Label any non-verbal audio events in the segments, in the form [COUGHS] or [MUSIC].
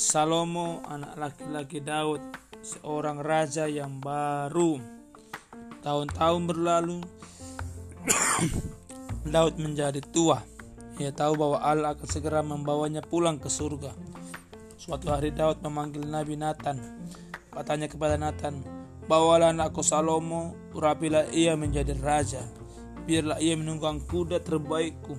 Salomo anak laki-laki Daud seorang raja yang baru. Tahun-tahun berlalu [COUGHS] Daud menjadi tua. Ia tahu bahwa Allah akan segera membawanya pulang ke surga. Suatu hari Daud memanggil Nabi Nathan. Katanya kepada Nathan bawalah anakku Salomo urapilah ia menjadi raja. Biarlah ia menunggang kuda terbaikku.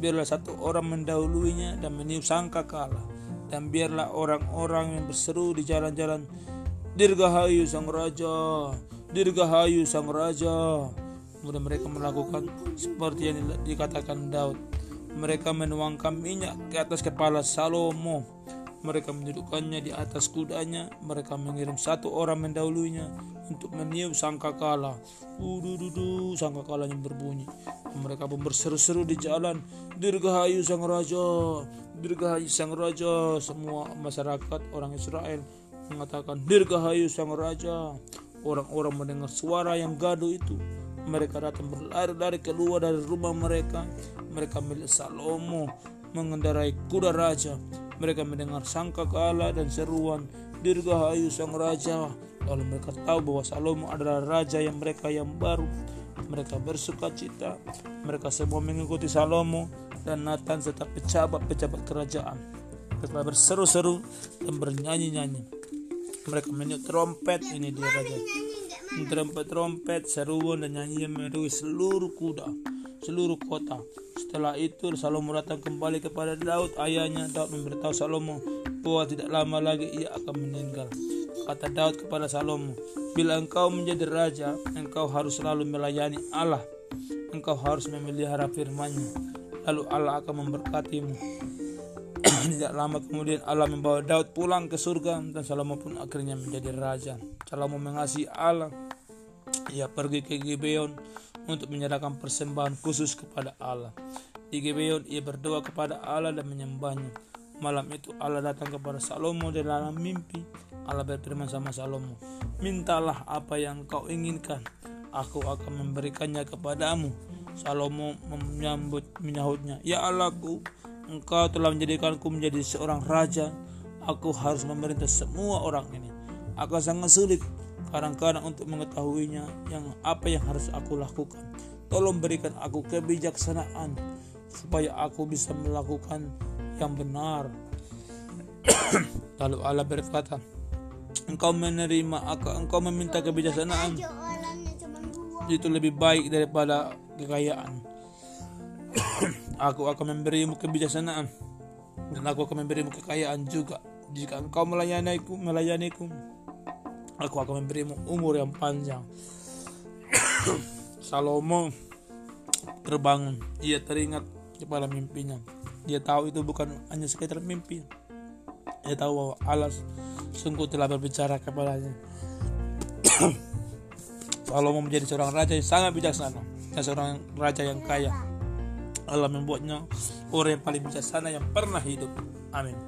Biarlah satu orang mendahuluinya dan meniup sangka kalah dan biarlah orang-orang yang berseru di jalan-jalan Dirgahayu sang raja Dirgahayu sang raja. Kemudian mereka melakukan seperti yang dikatakan Daud. Mereka menuangkan minyak ke atas kepala Salomo. Mereka mendudukkannya di atas kudanya. Mereka mengirim satu orang mendahulunya untuk meniup sangkakala. Udududu sangkakalanya berbunyi. Mereka pun berseru-seru di jalan. Dirgahayu sang raja Dirgahayu sang raja. Semua masyarakat orang Israel mengatakan Dirgahayu sang raja. Orang-orang mendengar suara yang gaduh itu. Mereka datang berlari-lari keluar dari rumah mereka. Mereka milik Salomo mengendarai kuda raja. Mereka mendengar sangka kala dan seruan Dirgahayu sang raja Lalu mereka tahu bahwa Salomo adalah raja yang mereka yang baru mereka bersuka cita mereka semua mengikuti Salomo dan Nathan serta pejabat-pejabat kerajaan. Setelah berseru-seru dan bernyanyi-nyanyi, mereka meniup trompet ini dia raja. Trompet-trompet, seruan dan nyanyian melalui seluruh kuda, seluruh kota. Setelah itu Salomo datang kembali kepada Daud ayahnya. Daud memberitahu Salomo bahwa tidak lama lagi ia akan meninggal. Kata Daud kepada Salomo, Bila engkau menjadi raja, engkau harus selalu melayani Allah. Engkau harus memelihara firman-Nya lalu Allah akan memberkatimu. [CLEARS THROAT] Tidak lama kemudian Allah membawa Daud pulang ke surga dan Salomo pun akhirnya menjadi raja. Salomo mengasihi Allah. Ia pergi ke Gibeon untuk menyerahkan persembahan khusus kepada Allah. Di Gibeon ia berdoa kepada Allah dan menyembahnya. Malam itu Allah datang kepada Salomo dalam mimpi. Allah berfirman sama Salomo, "Mintalah apa yang kau inginkan, aku akan memberikannya kepadamu." Salomo menyambut menyahutnya, "Ya Allahku, Engkau telah menjadikanku menjadi seorang raja. Aku harus memerintah semua orang ini. Aku sangat sulit kadang-kadang untuk mengetahuinya yang apa yang harus aku lakukan. Tolong berikan aku kebijaksanaan supaya aku bisa melakukan yang benar." [COUGHS] Lalu Allah berkata, "Engkau menerima, engkau meminta kebijaksanaan." itu lebih baik daripada kekayaan. [COUGHS] aku akan memberimu kebijaksanaan dan aku akan memberimu kekayaan juga. Jika engkau melayaniku, melayaniku, aku akan memberimu umur yang panjang. [COUGHS] Salomo terbangun, ia teringat kepada mimpinya. Dia tahu itu bukan hanya sekedar mimpi. Dia tahu bahwa Allah sungguh telah berbicara kepadanya. [COUGHS] Salomo menjadi seorang raja yang sangat bijaksana dan seorang raja yang kaya. Allah membuatnya orang yang paling bijaksana yang pernah hidup. Amin.